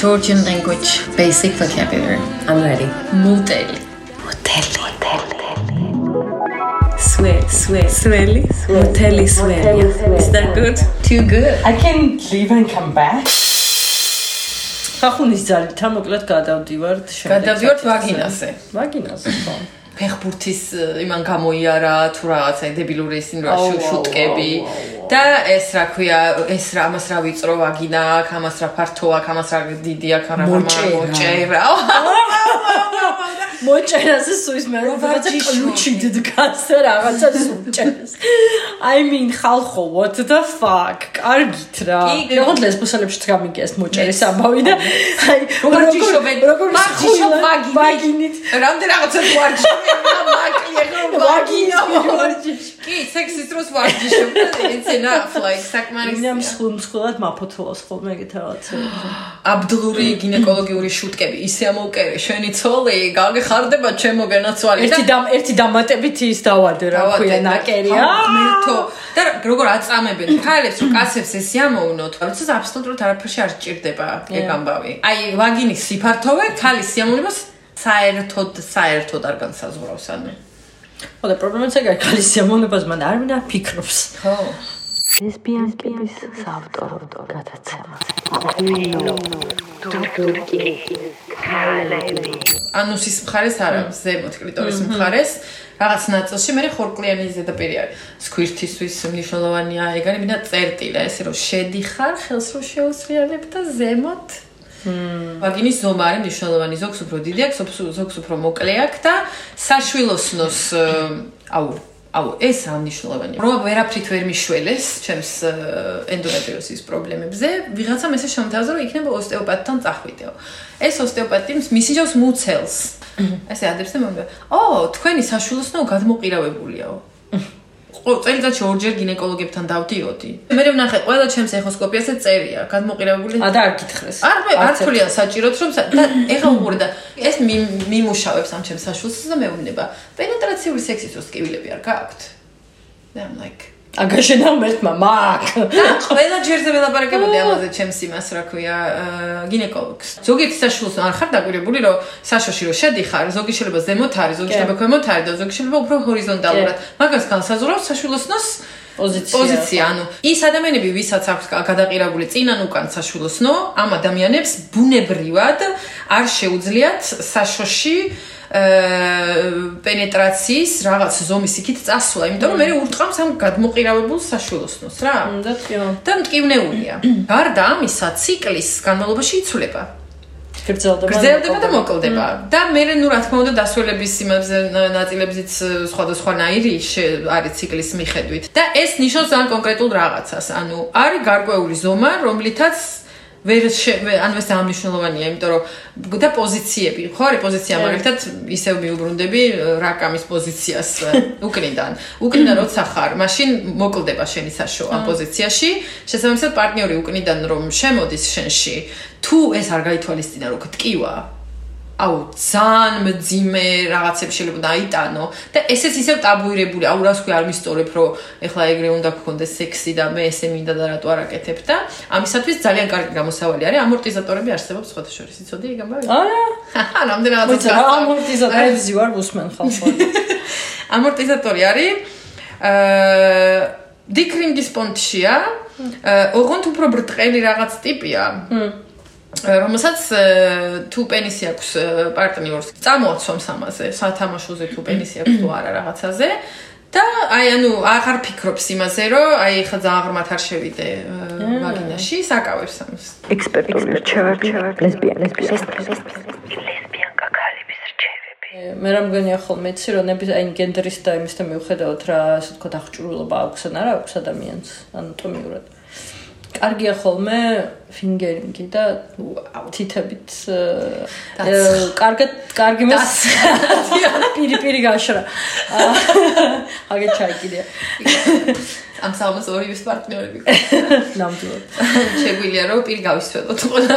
Georgian language basic vocabulary. I'm ready. Muteli. Muteli. Swear, swear. Sweli. Muteli, swear. Is that good? Too good. I can leave and come back. ხახუნის ძალით ამოკლედ გადავდივართ შემდეგ. გადავდივართ ვაგინაზე. ვაგინაზე ხო. ფეხბურთის იმან გამოიარა თუ რაღაცა დებილური ისინი რა შუტკები და ეს რა ქვია ეს რა ამას რა ვიწრო ვაგინა აქვს ამას რა ფართო აქვს ამას რა დიდი აქვს რა მოჭერა მოჭერაზე სუის მე რაღაცა კლუჩი დგას და რაღაცა სუჭერს I mean ხალხო what the fuck? კარგით რა. როგორ ლესბოსელებში დგამიგეს მოჭერის ამბავი და აი როგორ ჯიშობენ როგორ ჯიშობ ვაგინით. რამდენ რაღაცა ვარჯიშობ მაკლია ვაგინო კი სექსის დროს ვარჯიშობ და it's enough like საკმარის მე მსხვილად მაფოთოლოს ხოლმე ეგეთ რაღაცა აბდლური გინეკოლოგიური შუტკები ისე ამოუკერე შენი ცოლი გაგეხარდება ჩემო გენაცვალი ერთი და ერთი დამატებით ის დავადე რა ქვია ნაკერია მერტო და როგორ აწამებენ? ქალებს რომ კაცებს ეს ამოუნოთ როცა აბსოლუტურად არაფერში არ ჭირდება ეგ ამბავი. აი ვაგინის სიფართოვე ქალის სიამოვნებას საერთოდ საერთოდ არ განსაზღვრავს ანუ ხო და პრობლემაც ეგ არის ქალის სიამოვნებას მან არ მინდა ფიქრობს ხო. ლესბიანკების საავტორო გადაცემა. ანუ სის მხარეს არ არის ზემოთ კლიტორის მხარეს. რაღაც ნაწილში მე ხორკლიანი ზედაპირი არის სკვირთისთვის მნიშვნელოვანია ეგ არის მინდა წერტილა ესე რომ შედიხარ ხელს რო შეუსრიალებ და ზემოთ ვაგინის ზომა არის მნიშვნელოვანი ზოგს უფრო დიდი აქვს ზოგს უფრო მოკლე აქვს და საშვილოსნოს აუ აუ ეს ამნიშნულოვანია რომ ვერაფრით ვერ მიშველეს ჩემს ენდომეტრიოზის პრობლემებზე. ვიღაცამ ესე შემოთავაზა რომ იქნება ოსტეოპატთან წახვიდეო. ეს ოსტეოპატი მისიჯავს მუცელს. ესე ადრესე მომდა ო თქვენი საშვილოსნო გადმოყირავებულიაო წელიწადში ორჯერ გინეკოლოგებთან დავდიოდი. მე მე ვნახე ყველა ჩემს ეხოსკოპიაზე წერია, გადმოყირებული. ა და არ გითხრეს. არ არ თვლია საჭიროთ რომ და ეხა უყურე და ეს მიმუშავებს ამ ჩემს საშუალებას და მეუბნება, პენეტრაციული სექსის ოსკივილები არ გაქვთ? და I'm like აგაშენა მერტმა მაგ. ყველა ჯერზე ველაპარაკებოდი ამაზე ჩემს იმას რა ქვია გინეკოლოგს. ზოგიერთი საშუალოს არ ხარ დაგვირებული რომ საშოში რომ შედიხარ ზოგი შეიძლება ზემოთ არის ზოგი შეიძლება ქვემოთ არის და ზოგი შეიძლება უფრო ჰორიზონტალურად. მაგას განსაზღვრავს საშუალოსნოს პოზიცია. პოზიცია ანუ ის ადამიანები ვისაც აქვს გადაყირებული წინან უკან საშუალოსნო ამ ადამიანებს ბუნებრივად არ შეუძლიათ საშოში პენეტრაციის რაღაც ზომის იქით წასვლა, იმიტომ რომ მე ურტყამს ამ გადმოყირავებულ საშუალოსნოს რა. და თქო. და მტკივნეულია. გარდა ამისა, ციკლის განმავლობაში იცვლება. გრძელდება. გრძელდება და მოკლდება. და მე ნუ რა თქმა უნდა დასველების იმაზე ნაწილებზიც სხვადასხვანაირი არის ციკლის მიხედვით. და ეს ნიშნავს ძალიან კონკრეტულ რაღაცას. ანუ არის გარკვეული ზომა, რომლითაც ვერ ანუ ეს ამნიშნულოვანია, იმიტომ რომ და პოზიციები, ხო არის პოზიცია, მაგალითად ისევ მიუბრუნდები რაკამის პოზიციას უკნიდან. უკნიდან როცა ხარ, მაშინ მოკლდება შენი საშო ამ პოზიციაში. შესაბამისად პარტნიორი უკნიდან რომ შემოდის შენში, თუ ეს არ გაითვალისწინა, რომ გტკივა, აუ ძალიან მძიმე რაღაცებს შეიძლება დაიტანო. და ესეც ისევ ტაბუირებული აუ რას ქვია არ მისტორებ რომ ეხლა ეგრე უნდა გქონდეს სექსი და მე ესე მინდა და რატო არ აკეთებ და ამისათვის ძალიან კარგი გამოსავალი არის. ამორტიზატორები არსებობს სხვათა შორის იცოდი ეგ ამბავი აა რამდენადაც ამორტიზატორები ვარ უსმენ ხალხო. ამორტიზატორი არის აა დიკრინგის პონტშია. ოღონდ უფრო ბრტყელი რაღაც ტიპია რომელსაც თუ პენისი აქვს პარტნიორს წამოაცვამს ამაზე სათამაშოზე თუ პენისი აქვს თუ არა რაღაცაზე. და აი ანუ აღარ ფიქრობს იმაზე რომ აი ხა ძალიან ღრმად არ შევიდე ვაგინაში საკავებს ამას. ექსპერტული რჩევები. ლესბიანების ლესბიანკა ქალების რჩევები. მე რა მგონია ხოლმე იცი რომ ნების აი გენდერის და იმის და მიუხედავად რა ასე თქო დახჭურულობა აქვს ან არა აქვს ადამიანს ანატომიურად კარგია ხოლმე ფინგერინგი და თითებით კარგად კარგი მას პირი პირი გაშრა აგე ჩაიკიდია ამ სამას ორი ვის პარტნიორები ნამდვილად. შეგვიძლია რომ პირი გავისვენოთ ყველა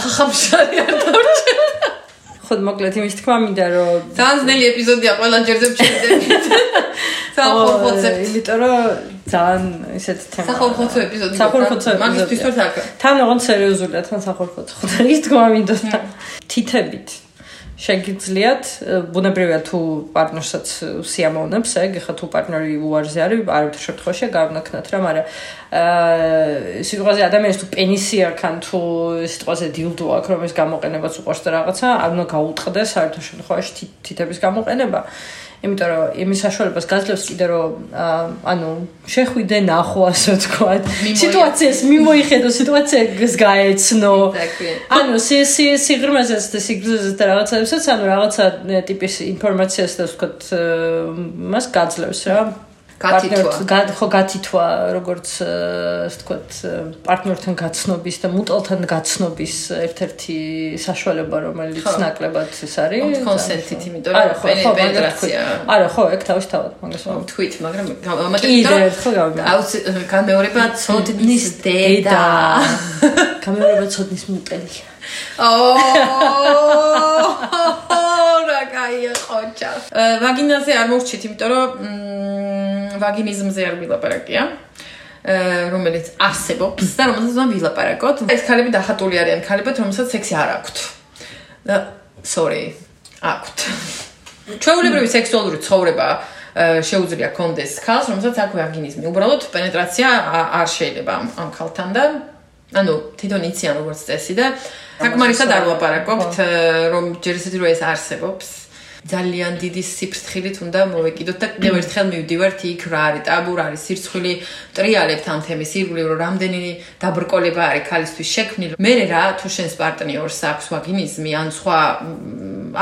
ხახამშარი არ დავჭერ ხოდ მოკლედ იმის თქმა მინდა რომ ძალიან ძნელი ეპიზოდია ყველა ჯერზე ვჩერდებით სახორხოცე. იმიტომ რომ ძალიან ისეთ თემა. სახორხოცე ეპიზოდი. სახორხოცე ეპიზოდი. მაგისთვის თორ თაკა. თან ოღონდ სერიოზულია თან სახორხოცე. ხოდა ის თქმა მინდოდა. თითებით. შეგიძლიათ ბუნებრივია თუ პარტნიორსაც სიამოვნებს, ეგ ხა თუ პარტნიორი უარზე არის, არავითარ შემთხვევაში გავნახნათ რა, მაგრამ აა სიტყვაზე ადამიანს თუ პენისი აქვს ან თუ სიტყვაზე დილდო აქვს, რომ ეს გამოყენებაც უყურს და რაღაცა, არ უნდა გაუტყდეს საერთო შემთხვევაში თითების გამოყენება. იმიტომ რომ იმის საშუალებას გაძლევს კიდე რომ ანუ შეხვიდე ნახო ასე თქვა სიტუაციას მიმოიხედო სიტუაციას გაეცნო. ანუ სი სი სიგრმაზეც და სიგრმაზეც და რაღაცაებსაც ანუ რაღაცა ტიპის ინფორმაციას და თქვა მას გაძლევს რა გათითვა ხო გათითვა როგორც ასე ვთქვათ პარტნიორთან გაცნობის და მუტალთან გაცნობის ერთ-ერთი საშუალება რომელიც ნაკლებად ეს არის კონსენტით იმიტომ რომ პენეტრაცია არა ხო ეგ თავისთავად მაგას ვთქვით მაგრამ გამომატებით ხო გამომატებით გამეორება ცოდნის დედა. გამეორება ცოდნის მუტელია. ოო რა кайია ყოჩა ვაგინაზე არ მოვჩით იმიტომ რომ ვაგინიზმზე არ ვილაპარაკია რომელიც არსებობს და რომელსაც უნდა ვილაპარაკოთ. ეს ქალები დახატული არიან ქალებად, რომელსაც სექსი არ აქვთ. და sorry, აქვთ. ჩვეულებრივი სექსუალური ცხოვრება შეუძლია კონდეს ქალს, რომელსაც აქვს ვაგინიზმი. უბრალოდ პენეტრაცია არ შეიძლება ამ ქალთან და ანუ თვითონ იციან როგორც წესი და საკმარისად არ ვლაპარაკობთ რომ ჯერ ისეთი რომ ეს არსებობს. ძალიან დიდი სიფრთხილით უნდა მოვეკიდოთ და კიდევ ერთხელ მივდივართ იქ რა არის ტაბუ რა არის სირცხვილი ტრიალებთ ამ თემის ირგვლივ რომ რამდენი დაბრკოლება არის ქალისთვის შექმნილი. მე რა თუ შენს პარტნიორს აქვს ვაგინიზმი ან სხვა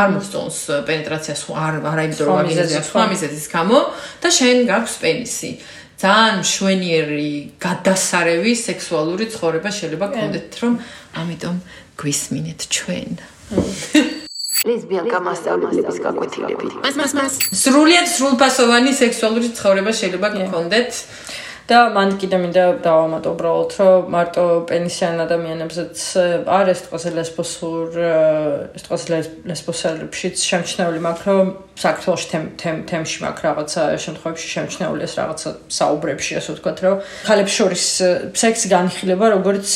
არ მოსწონს პენეტრაცია სხვა არ არა იმიტომ რომ ვაგინიზმი სხვა მიზეზის გამო და შენ გაქვს პენისი. ძალიან მშვენიერი გადასარევი სექსუალური ცხოვრება შეიძლება გქონდეთ რომ ამიტომ გვისმინეთ ჩვენ ლესბიანკა მასწავლებლების გაკვეთილებით. მას მას მას სრულიად სრულფასოვანი სექსუალური ცხოვრება შეიძლება გქონდეთ. და მან კიდე მინდა დავამატო უბრალოდ რომ მარტო პენისიან ადამიანებსაც არის თქოს ლესბოსურ თქოს ლესბოსელებშიც შემჩნეული მაქვს რომ საქართველოს თემ თემ თემში მაქვს რაღაცა შემთხვევებში შემჩნეული ეს რაღაცა საუბრებში ასე ვთქვათ რომ ხალებს შორის სექსი განხილება როგორც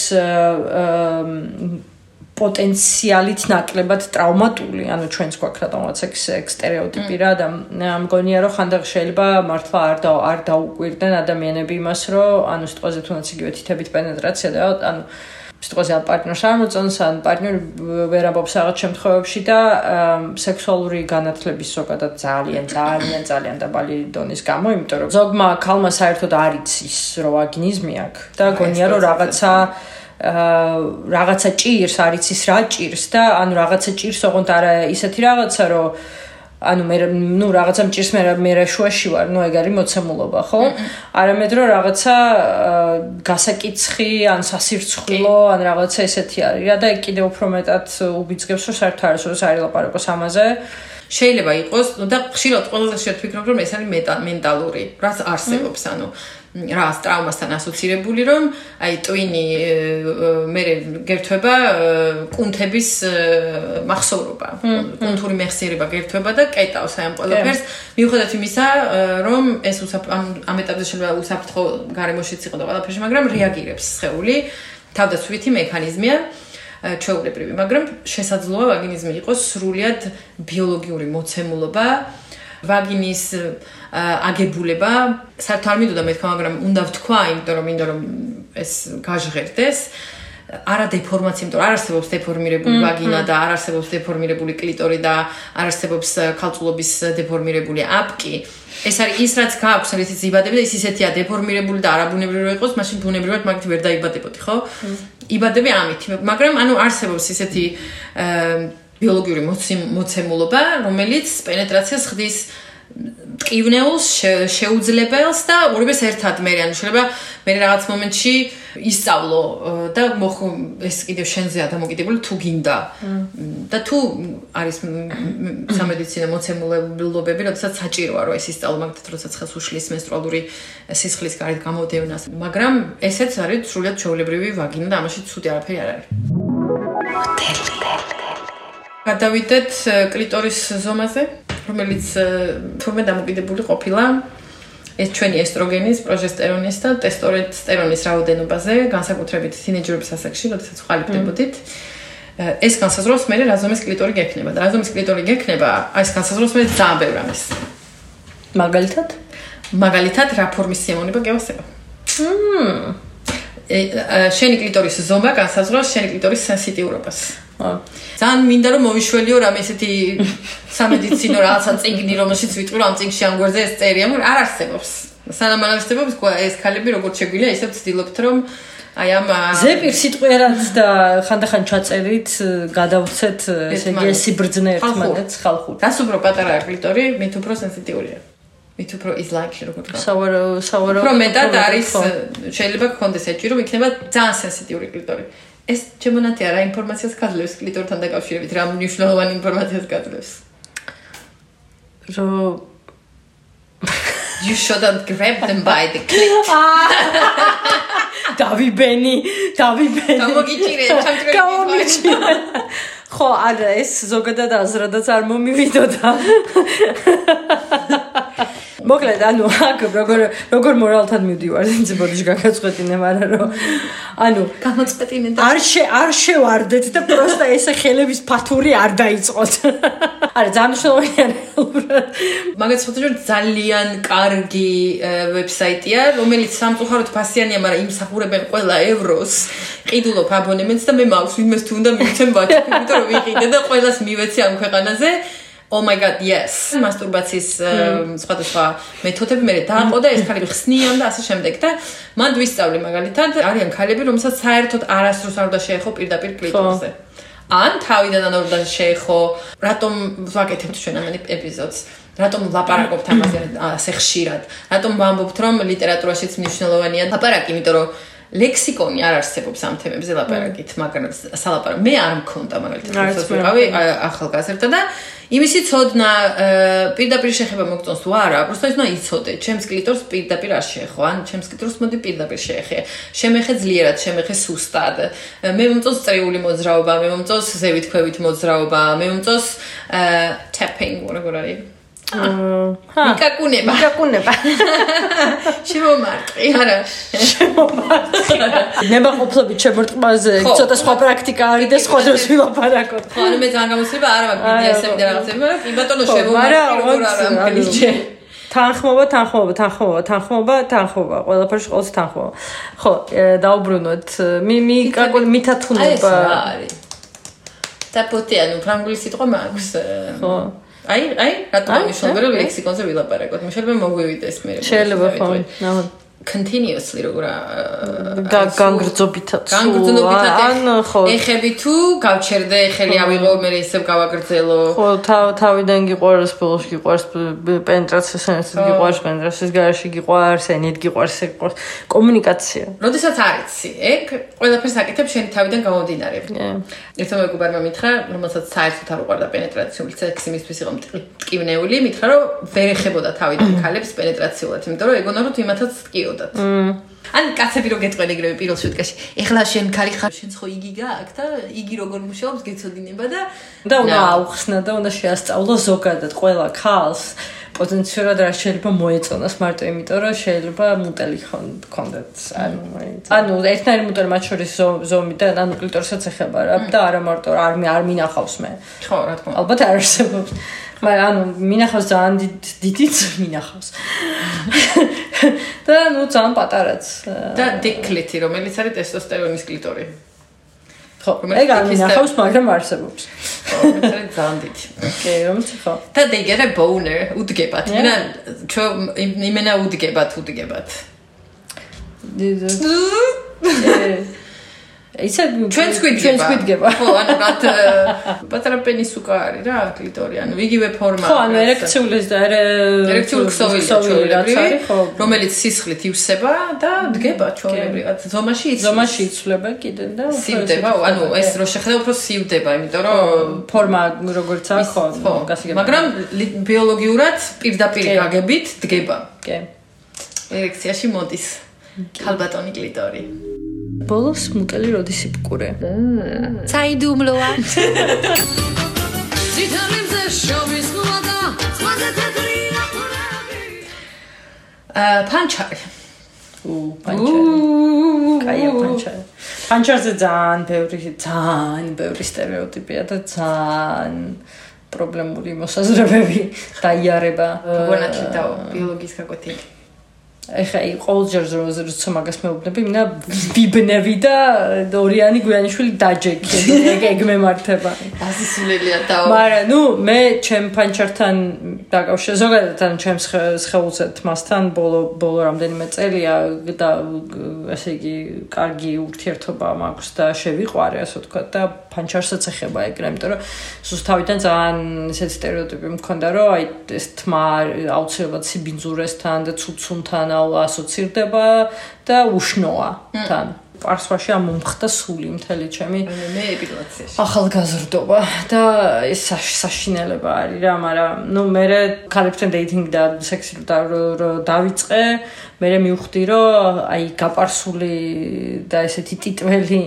პოტენციალით ნაკლებად ტრავმატული, ანუ ჩვენს გვაქვს რატომაც ეს სტერეოტიპი რა და მგონია რომ ხანდახ შეიძლება მართლა არ და არ დაუკვირდნენ ადამიანები იმას, რომ ანუ სიტყვაზე თუნდაც იგივე თითებით პენეტრაცია და ანუ სიტყვაზე პარტნიორს არ მოწონს, ან პარტნიორი ვერ ამბობს რაღაც შემთხვევებში და სექსუალური განათლების ზოგადად ძალიან ძალიან ძალიან დაბალი დონის გამო, იმიტომ რომ ზოგმა ქალმა საერთოდ არ იცის, რომ აგინიზმი აქვს და გონია რომ რაღაცა რაღაცა ჭირს, არის ის რა ჭირს და ანუ რაღაცა ჭირს, ოღონდ არა ისეთი რაღაცა, რომ ანუ მე ნუ რაღაცა მჭირს მე მე რა შუაში ვარ, ნუ ეგ არის მოცემულობა, ხო? არამედ რომ რაღაცა გასაკიცხი, ან სასირცხვილო, ან რაღაცა ესეთი არის. რა და ეგ კიდე უფრო მეტად უბიძგებს, რომ საერთოდ არის რომ საერთოდ ლაპარაკოს ამაზე. შეიძლება იყოს, და ხშირად ყველაზე შეიძლება ვფიქრობ, რომ ეს არის მენტალური, რაც არსებობს, ანუ რა ტრაუმასთან ასოცირებული რომ აი ტვინი მე გერთვება კუნთების מחსოვრობა კუნთური მეხსიერება გერთვება და კეტავს აი ამ ყველაფერს მიუხედავად იმისა რომ ეს ამ ეტაპზე შეიძლება უსაფრთხო გარემოშიც იყო და ყველაფერში მაგრამ რეაგირებს სხეული. თავდაცვითი მექანიზმია ჩვეულებრივი მაგრამ შესაძლოა ვაგინიზმი იყოს სრულად ბიოლოგიური მოცემულობა ვაგინის აგებულება საერთოდ არ მინდოდა მეთქვა, მაგრამ უნდა ვთქვა, იმიტომ რომ მინდა რომ ეს გაჟღერდეს. არა დეფორმაცია, იმიტომ არ არსებობს დეფორმირებული ვაგინა და არ არსებობს დეფორმირებული კლიტორი და არ არსებობს ქალწულობის დეფორმირებული აპკი. ეს არის ის რაც გააქვს, რითიც იბადები და ის ისეთია დეფორმირებული და არაბუნებრივი იყოს, მაშინ ბუნებრივად მაგით ვერ დაიბადებოდი, ხო? იბადები ამით, მაგრამ ანუ არსებობს ისეთი ბიოლოგიური მოცემულობა, რომელიც პენეტრაციას ხდის ტკივნეულს შეუძლებელს და ორივეს ერთად მე ანუ შეიძლება მე რაღაც მომენტში ისწავლო და ეს კიდევ შენზეა დამოკიდებული თუ გინდა. და თუ არის სამედიცინო მოცემულობები როდესაც საჭიროა რომ ეს ისწავლო მაგათ როდესაც ხელს უშლის მენსტრუალური სისხლის გარეთ გამოდევნას. მაგრამ ესეც არის სრულად ჩაოლებრივი ვაგინა და ამაში ცუდი არაფერი არ არის გადავიდეთ კლიტორის ზომაზე რომელიც თურმე დამოკიდებული ყოფილა ეს ჩვენი ესტროგენის, პროჟესტერონის და ტესტოსტერონის რაოდენობაზე, განსაკუთრებით თინეჯერობის ასაკში, როდესაც ყალიბდებოდით. э, ეს განსაზღვრავს მე რაზომის კლიტორი გექნება და რაზომის კლიტორი გექნება, აი ეს განსაზღვრავს მე ძალიან ბევრ ამის. მაგალითად? მაგალითად, რა ფორმის სიამოვნება გევასება? მმ. შენი კლიტორის ზომა განსაზღვრავს შენი კლიტორის სენსიტიურობას. ძალიან მინდა რომ მოვიშველიო რამე ესეთი სამედიცინო რაღაცა წიგნი რომელშიც ვიტყვი რომ ამ წიგნში ამ გვერდზე ეს წერია, მაგრამ არ არსებობს. სანამ არ არსებობს ეს ქალები როგორც შეგვიძლია ისე ვცდილობთ რომ აი ამ ზეპირ სიტყვიერად და ხანდახან ჩაწერით გადავცეთ ესე იგი სიბრძნე ერთმანეთს ხალხურ. რას უფრო პატარა კლიტორი, მით უფრო სენსიტიურია. მით უფრო is like როგორ თქვა. სავარო სავარო უფრო მეტად არის შეიძლება გქონდეს ეჭვი რომ იქნება ძალიან სენსიტიური კლიტორი. ეს ჩემონათი არა ინფორმაციას გაძლევს კლიტორთან დაკავშირებით, რა მნიშვნელოვანი ინფორმაციას გაძლევს. რო You shouldn't grab them by the clit. დავიბენი, დავიბენი. გამოგიჭირე, ჩამჭრე. გამოგიჭირე. ხო, არა, ეს ზოგადად აზრადაც არ მომივიდოდა. მოკლედ, ანუ აქ როგორ როგორ მორალთან მივდივარ, ძი ბოდიში გაგაწყვეტინე, მაგრამ რომ ანუ გამოწყვეტინე და არ შე არ შევარდეთ და პროსტა ესე ხელების ფათური არ დაიწყოთ. არა, ძალიან მნიშვნელოვანია. მაგაც ხოთო რომ ძალიან კარგი ვებსაიტია, რომელიც სამწუხაროდ ფასიანია, მაგრამ იმსახურებენ ყველა ევროს. ყიდულობ აბონემენტს და მე მაქვს ვინმეს თუ უნდა მივცემ იმიტომ რომ ვიყიდე და ყველას მივეცი ამ ქვეყანაზე. Oh my god, yes. მასტურბაციის სხვადასხვა მეთოდები მე დააყო და ეს ქალები ხსნიან და ასე შემდეგ და მან ვისწავლი მაგალითად არიან ქალები, რომელსაც საერთოდ არასდროს არ უნდა შეეხო პირდაპირ კლიტორზე. ან თავიდან არ უნდა შეეხო, რატომ ვაკეთებთ ჩვენ ამ ეპიზოდს? რატომ ლაპარაკობთ ამაზე ასე ხშირად? რატომ ვამბობთ რომ ლიტერატურაშიც მნიშვნელოვანია ლაპარაკი, იმიტომ რომ ლექსიკონი არ არსებობს ამ თემებზე ლაპარაკით, მაგრამ სალაპარაკო მე არ მქონდა მაგალითად როდესაც ვიყავი ახალგაზრდა და იმისი ცოდნა პირდაპირ შეხება მოგწონს თუ არა, უბრალოდ უნდა იცოდე, ჩემს კლიტორს პირდაპირ არ შეეხო, ან ჩემს კლიტორს მოდი პირდაპირ შეეხე. შემეხე ძლიერად, შემეხე სუსტად. მე მომწონს წრიული მოძრაობა, მე მომწონს ზევით ქვევით მოძრაობა, მე მომწონს tapping, whatever it is. ჰა. მიკაკუნება. მიკაკუნება. შემომარტყი არა. შემომარტყი. ნება ყოფლობით შემორტყმაზე ცოტა სხვა პრაქტიკა არის და სხვა დროს ვილაპარაკოთ. ხო ანუ მე ძალიან გამოსება არა მაგ ბიდიასები და რაღაცები მაგრამ კი ბატონო შემომარტყი როგორ არა მგლიჩე თანხმობა, თანხმობა, თანხმობა, თანხმობა, თანხმობა, ყველაფერში ყოველთვის თანხმობა. ხო, დაუბრუნოთ. მი მი კაკო მითათუნება. და პოტე ანუ ფრანგული სიტყვა მაქვს. ხო. აი, აი, რატომ ამიშოვე რომ ლექსიკონზე ვილაპარაკოთ? შეიძლება მოგვივიდეს მე. შეიძლება ხო. Continuously როგორ განგრძობითაც განგრძობითაც ან ხო. ეხები თუ გავჩერდე ხელი ავიღო მე ისევ გავაგრძელო. ხო თავიდან გიყვარს ბოლოს გიყვარს პენტრაციის სენსი გიყვარს პენტრაციის garaში გიყვარს ენით გიყვარს გიყვარს. კომუნიკაცია. როდესაც არიცი ეგ ყველაფერს აკეთებ შენი თავიდან გამომდინარე ერთმა მეგობარმა მითხრა რომელსაც საერთოდ არ უყვარდა პენეტრაციული სექსი მისთვის იყო მტკივნეული მითხრა რომ ვერ ეხებოდა თავიდან ქალებს პენეტრაციულად იმიტომ რომ ეგონა რომ იმათაც ტკიო მოდიოდათ. ან კაცები რო გეტყვენ ეგრევე პირველ შუტკაში. ეხლა შენ ქალი ხარ, შენ ხო იგი გააქვს და იგი როგორ მუშაობს, გეცოდინება და და უნდა აუხსნა და უნდა შეასწავლო ზოგადად ყველა ქალს. პოტენციურად რა შეიძლება მოეწონოს მარტო იმიტომ რომ შეიძლება მუტელი კონდეთ ანუ ანუ ერთნაირი მუტელი მათ შორის ზომი და ანუ კლიტორსაც ეხება რა. და არა მარტო არ არ მინახავს მე. ხო რა თქმა უნდა. ალბათ არ არსებობს მაგრამ ანუ მინახავს ძალიან დიდიც მინახავს. და ნუ ძალიან პატარაც და დიკლიტი რომელიც არის ტესტოსტერონის კლიტორი. ხო ეგ არ მინახავს მაგრამ არსებობს. ეს ძალიან დიდი. კი რომც ხო. და they get a boner უდგებათ მენა ჩო იმენა უდგებათ უდგებათ ისა ჩვენ სკვიდ ჩვენ სკვიდგება ხო ანუ რათ პატარა პენის უკა არის რა კლიტორი ანუ იგივე ფორმა ხო ანუ ერექციული და ერექციული ქსოვილი რომელიც სისხლით ივსება და დგება ჩვეულებრივად ზომაში იცვლება. ზომაში იცვლება კიდე და სივდება ანუ ეს რო შეხედა უფრო სივდება იმიტომ რომ ფორმა როგორც აქვს ხო გასაგებია მაგრამ ბიოლოგიურად პირდაპირ გაგებით დგება. კი. ერექციაში მოდის. ქალბატონი კლიტორი ბოლოს მუტელი როდისი პკურე. საიდუმლოა. ციტამებზე შოვის ხუადა, ხუადა თეთრია ყურები. აა ფანჩარი. პანჩარი. პანჩარზე ძალიან ბევრი ძალიან ბევრი стереოტიპია და ძალიან პრობლემური მოსაზრებები დაიარება. გონათლიდაო ბიოლოგიის გაკვეთილი. ეხა ყოველჯერ როცა მაგას მეუბნები, მინდა ვიბნევი და ორიანი გვიანიშვილი დაჯექი. ეგ ეგ მემართება. ასისულელია და მაგრამ ნუ მე ჩემ პანჩერთან დაკავშირ ზოგადად ან ჩემს შეულზე თმასთან ბოლო ბოლო რამდენიმე წელია და ესე იგი კარგი ურთიერთობა მაქვს და შევიყვარე ასე ვთქვა და ფანჩარსაც ეხება ეგრე, იმიტომ რომ ზუსტ თავიდან ძალიან ესეთი стереოტიპი მქონდა, რომ აი ეს თმა აუცილებლად სიბინძურესთან და ცუცუნთან ასოცირდება და უშნოა თან. პარსვაში ამომხდა სული მთელი ჩემი მე ეპილაციაში ახალგაზრდობა და ეს საშინელება არის რა მაგრამ ნუ მე ქალებთან დეიტინგი და სექსი და დავიწყე მე მივხვდი რომ აი გაპარსული და ესეთი ტიტველი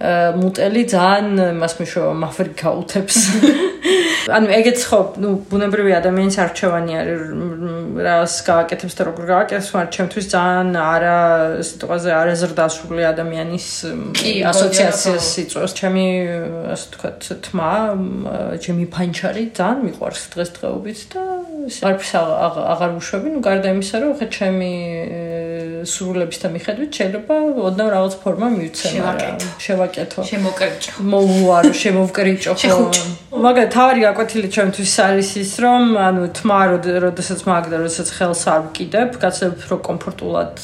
მუტელი ძალიან მას მიშო მაფრიკა უთებს. ანუ ეგეც ხო, ნუ ბუნებრივი ადამიანის არჩევანი არის რას გააკეთებს და როგორ გააკეთებს, მაგრამ ჩემთვის ძალიან არა სიტყვაზე არაზრდასრული ადამიანის ასოციაციას იწვევს. ჩემი ასე ვთქვათ, თმა, ჩემი ფანჩარი ძალიან მიყვარს დღესდღეობით და არც აღარ ვუშვები, ნუ გარდა იმისა, რომ ხა ჩემი სრულებისთან მიხედვით შეიძლება ოდნავ რაღაც ფორმა მივცემ, შევა შევაკეთო. შემოკრიჭო. მოუარო, შემოვკრიჭო. მაგრამ თავი გაკვეთილი ჩემთვის არის ის, რომ ანუ თმა როდესაც მაგდა, როდესაც ხელს არ ვკიდებ, გაცნობ რომ კომფორტულად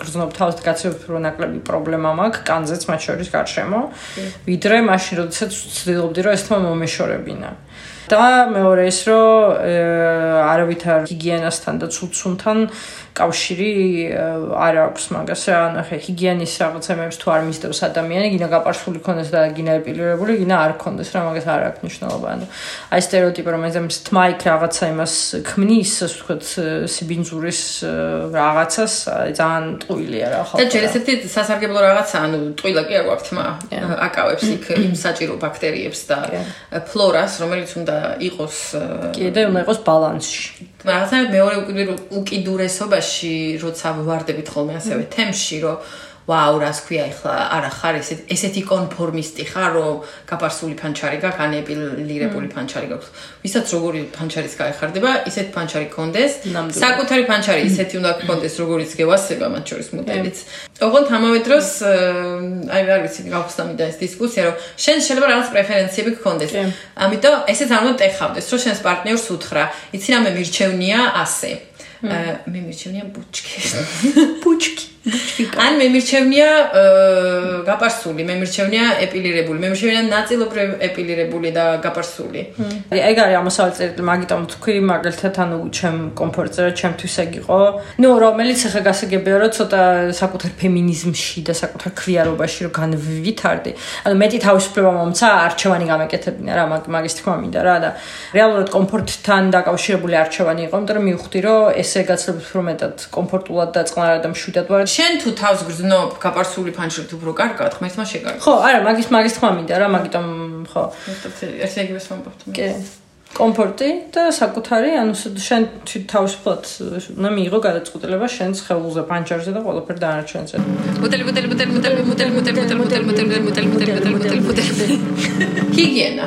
გრძნობ თავს და გაცნობ რომ ნაკლები პრობლემა მაქვს, კანზეც მათ შორის გარშემო. ვიდრე მაშინ როდესაც ვცდილობდი რომ ეს თმა მომეშორებინა. და მეორე ის რომ არავითარ ჰიგიენასთან და ცუცუნთან კავშირი არ აქვს მაგას რა, ანუ ხე ჰიგიენის რაღაცებს თუ არ მისდევს ადამიანი, გინა გაპარსული ქონდეს და გინა ეპილირებული, გინა არ ქონდეს რა, მაგას არ აქვს მნიშვნელობა. ანუ აი стереოტიპი რომ ეს თმა იქ რაღაცა იმას ქმნის, ასე ვთქვათ, სიბინძურის რაღაცას, ძალიან ტყუილია რა ხო. და ჯერ ესეთი სასარგებლო რაღაცა, ანუ ტყუილა კი არ გვაქვს თმა, აკავებს იქ იმ საჭირო ბაქტერიებს და ფლორას, რომელიც უნდა იყოს კიდე უნდა იყოს ბალანსში. რაღაცა მეორე უკიდურესობაში როცა ვარდებით ხოლმე ასევე თემში, რომ ვაუ, რას ქვია ახლა, არა ხარ ესეთ ესეთი კონფორმისტი ხარ, რომ გაპარსული ფანჩარი გაქვს, ანეპილირებული ფანჩარი გაქვს. ვისაც როგორი ფანჩარიც გაიხარდება, ისეთ ფანჩარი კონდეს. საკუთარი ფანჩარი ისეთი უნდა გქონდეს, როგორიც გევასება მათ შორის მოდელიც. ოღონდ ამავე დროს აი რა ვიცი, გავხსნამი და ეს დისკუსია, რომ შენ შეიძლება რაღაც პრეფერენციები გქონდეს. ამიტომ ესეც არ უნდა ტეხავდეს, რომ შენს პარტნიორს უთხრა, იცი რა მე მირჩევნია ასე. მე მირჩევნია ბუჩკი. ბუჩკი. ან მე მირჩევნია გაპარსული, მე მირჩევნია ეპილირებული, მე მირჩევნია ნაწილობრივ ეპილირებული და გაპარსული. ეგ არის ამასავე წერტილი, მაგიტომ თქვი, მაგალითად ანუ ჩემ კომფორტზე რა ჩემთვის ეგ იყო. ნუ რომელიც ახლა გასაგებია რომ ცოტა საკუთარ ფემინიზმში და საკუთარ ქრიარობაში რომ განვითარდი. ანუ მეტი თავისუფლება მომცა არჩევანი გამეკეთებინა რა მაგის თქმა მინდა რა და რეალურად კომფორტთან დაკავშირებული არჩევანი იყო, იმიტომ რომ მივხვდი რომ ესე გაცნობთ რომ მეტად კომფორტულად და წყნარად და მშვიდად ვარ შენ თუ თავს გრძნობ გაპარსული ფანჩრით უფრო კარგად ღმერთმა შეგარგო ხო არა მაგის მაგის თქმა მინდა რა მაგიტომ ხო ესე იგივე ვამბობთ კი კომფორტი და საკუთარი ანუ შენ თავისუფლად უნდა მიიღო გადაწყვეტილება შენ ხელზე პანჩერზე და ყველაფერ დანარჩენზე მოდელი მოდელი მოდელი მოდელი მოდელი მოდელი მოდელი მოდელი მოდელი მოდელი მოდელი მოდელი მოდელი ჰიგიენა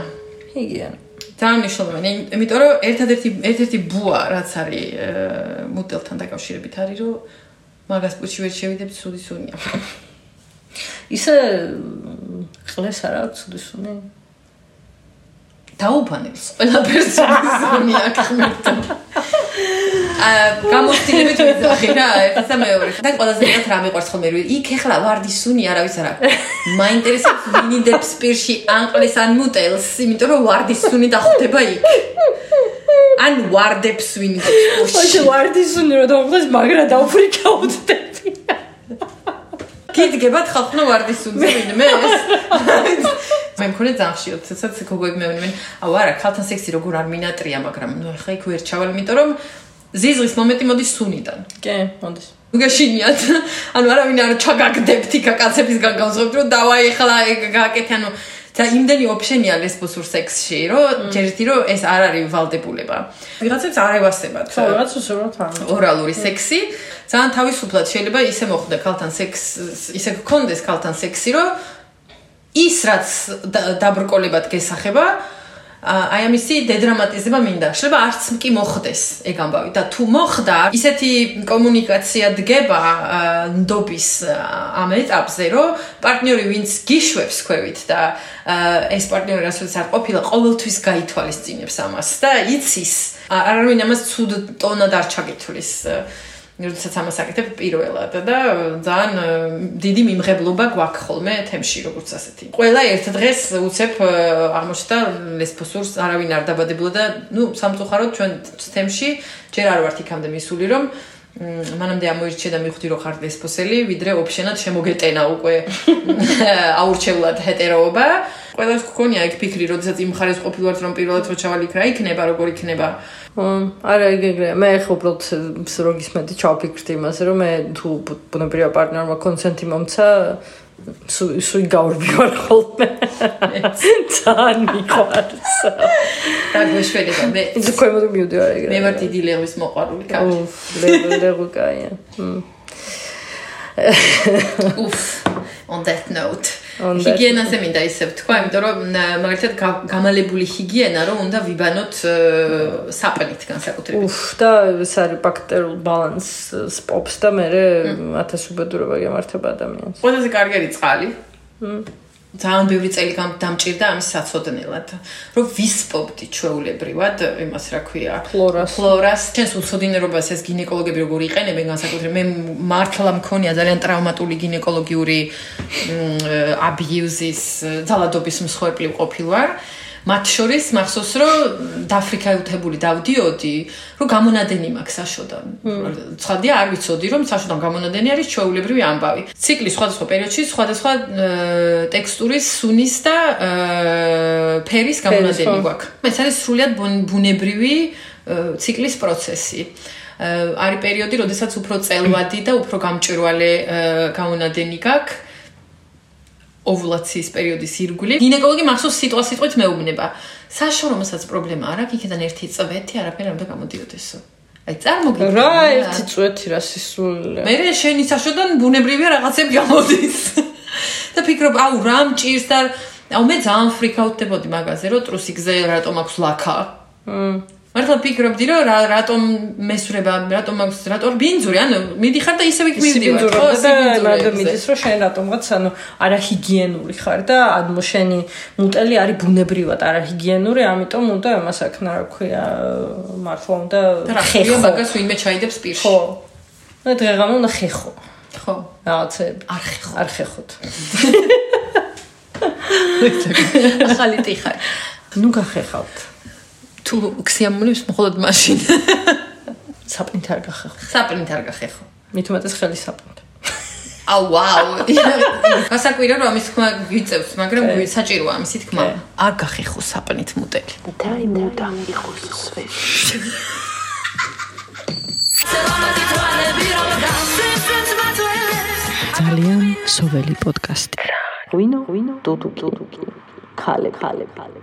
ჰიგიენა ძალიან მნიშვნელოვანი იმიტომ რომ ერთადერთი ერთერთი ბუა რაც არის მოდელთან დაკავშირებით არის რომ მაგას პუჩი ვერ შევიდებ ცუდი სუნია. ისე ყლეს არა ცუდი სუნი? დაუფანებს ყველა პერსონაჟი აქ ხმერთან. აა გამოსtildeებით ვიზახი რა, ერთსა მეორე. და ყველაზე მეტად რა მეყვარს ხოლმე რომ იქ ეხლა ვარდის სუნი არავის არა. მაინტერესებს ვინიდებს პირში ანყლეს ან მუტელს, იმიტომ რომ ვარდის სუნი დახვდება იქ. ან ვარდებს ვინიდებს პირში. ოჩე ვარდის სუნი რომ დახვდეს, მაგრა დაუფრიკაოდდები. კიდგებათ ხალხო ვარდის სუნზე ვინმე ეს? მე მქონე ძახშიო, ცეცაც გოგოები მეუბნებიან, აუ არა, ქალთან სექსი როგორ არ მინატრია, მაგრამ ნუ ახლა იქ ვერ ჩავალ, იმიტომ რომ ზიზღის მომენტი მოდის სუნიდან. კი, მოდის. უგაშინიათ. ანუ არავინ არ ჩაგაგდებთ იქა კაცებისგან გავზღობთ, რომ დავაი ახლა ეგ გააკეთე, ანუ და იმდენი ოფშენია ლესბოსურ სექსში, რომ ჯერითი რომ ეს არ არის ვალდებულება. ვიღაცებს არ ევასებათ. ხო, რაც უბრალოდ არ. ორალური სექსი ძალიან თავისუფლად შეიძლება ისე მოხდა ქალთან სექს ისე გქონდეს ქალთან სექსი რომ ის რაც და- დაბრკოლებად გესახება აი ამისი დედრამატიზება მინდა. შეიძლება არც კი მოხდეს ეგ ამბავი და თუ მოხდა, ისეთი კომუნიკაცია დგება ნდობის ამ ეტაპზე, რომ პარტნიორი ვინც გიშვებს ქვევით და ეს პარტნიორი რასაც არ ყოფილა, ყოველთვის გაითვალისწინებს ამას და იცის ა- არავინ ამას ცუდ ტონად არ ჩაკითხვის. აა, როდესაც ამას აკეთებ პირველად და ძალიან დიდი მიმღებლობა გვაქვს ხოლმე თემში როგორც ასეთი. ყველა ერთ დღეს უცებ აღმოჩნდა ლესბოსურს არავინ არ დაბადებულა და ნუ სამწუხაროდ ჩვენ თემში ჯერ არ ვართ იქამდე მისული რომ მანამდე ამოირჩე და მივხვდი რომ ხარ ლესბოსელი, ვიდრე ოფშენად შემოგეტენა უკვე აურჩეულად ჰეტეროობა. ყველას გქონია ეგ ფიქრი, როდესაც იმ ხარეს ყოფილვართ რომ პირველად რო ჩავალი იქ რა იქნება, როგორ იქნება. არა ეგ ეგრე მე ხო უბრალოდ სროგის მეტი ჩავფიქრდი იმაზე რომ მე თუ ბუნებრივია პარტნიორმა კონსენტი მომცა სუ სუი გაურბი ვარ ხოლმე ძალიან მიყვარს და გვეშველება მე. ის ქვემოთ მივდივარ ეგრე მე ვარ დიდი ლეღვის მოყვარული კაცი. უფ ლეგო კაია. Uf, on that note. Ჰიგიენაზე მინდა ისე ვთქვა, იმიტომ რომ მაგალითად გამალებული ჰიგიენა რომ უნდა ვიბანოთ აა, საპნით განსაკუთრებით. უფ და ეს არის ბაქტერიულ ბალანსს პოპს და მე ათასუბედურება გამართება ადამიანს ყველაზე კარგი არის წყალი. ძალიან ბევრი წელი დამჭირდა ამის საცოდნელად. რომ ვისპობდი ჩვეულებრივად იმას რა ქვია. ფლორას. ფლორას. ჩვენს უცოდინერობას ეს გინეკოლოგები როგორ იყენებენ განსაკუთრებით მე მართლა მქონია ძალიან ტრავმატული გინეკოლოგიური აბიუზის ძალადობის მსხვერპლი ყოფილვარ. მათ შორის მახსოვს რომ დაფრიკაუთებული დავდიოდი, რომ გამონადენი მაქვს საშოდან. ცხადია არ ვიცოდი რომ საშოდან გამონადენი არის ჩვეულებრივი ამბავი. ციკლის სხვადასხვა პერიოდში სხვადასხვა ტექსტურის, სუნის და ფერის გამონადენი გვაქვს. ეს არის სრულიად ბუნ- ბუნებრივი ციკლის პროცესი. არის პერიოდი, როდესაც უფრო წელვადი და უფრო გამჭვირვალე გამონადენი გაქვს. ოვულაციის პერიოდის ირგვლივ. გინეკოლოგი მახსოვს სიტყვა სიტყვით მეუბნება. საშორომოსაც პრობლემა არ აქვს, იქიდან ერთი წვეთი არაფერი არ უნდა გამოდიოდესო. აი წარმოგიდგენთ. რა ერთი წვეთი რა სისულია მე შენი საშოდან ბუნებრივია რაღაცები გამოდის. და ფიქრობ, აუ რა მჭირს და აუ მე ძალიან ფრიკაუტდებოდი მაგაზე, რომ ტრუსიკზე რატომ აქვს ლაქა. მ მართლა ფიქრობდი, რომ რა რატომ მესურება, რატომ აქვს, რატომ ბინძური, ანუ მიდიხარ და ისევ იქ მივდივარ, ხო? და მანდ მიდის რომ შენ რატომღაც ანუ არაჰიგიენური ხარ და ანუ შენი მუტელი არის ბუნებრივად არაჰიგიენური, ამიტომ უნდა ამას აქნა რა ქვია მართლა უნდა და რა ხია მაგას ვინმე ჩაიდებს პირში. ხო და დღეღამე უნდა ხეხო ხო. რაღაცები არ ხეხო. არ ხეხოთ ახალი ტიხარი. ნუ გახეხავთ თუ ქსიამონებს მხოლოდ მაშინ. საპნით არ გახეხო საპნით არ გახეხო. მით უმეტეს ხელი საპნით აუ ვაუ. გასაკვირო რომ ამის თქმა გიწევს, მაგრამ საჭიროა ამისი თქმა. არ გახეხო საპნით მუტელი. დაი მუდა იყოს სვეტი ძალიან სოველი პოდკასტი. ვინო ვინო დუდუ დუდუ ქალე ქალე ქალე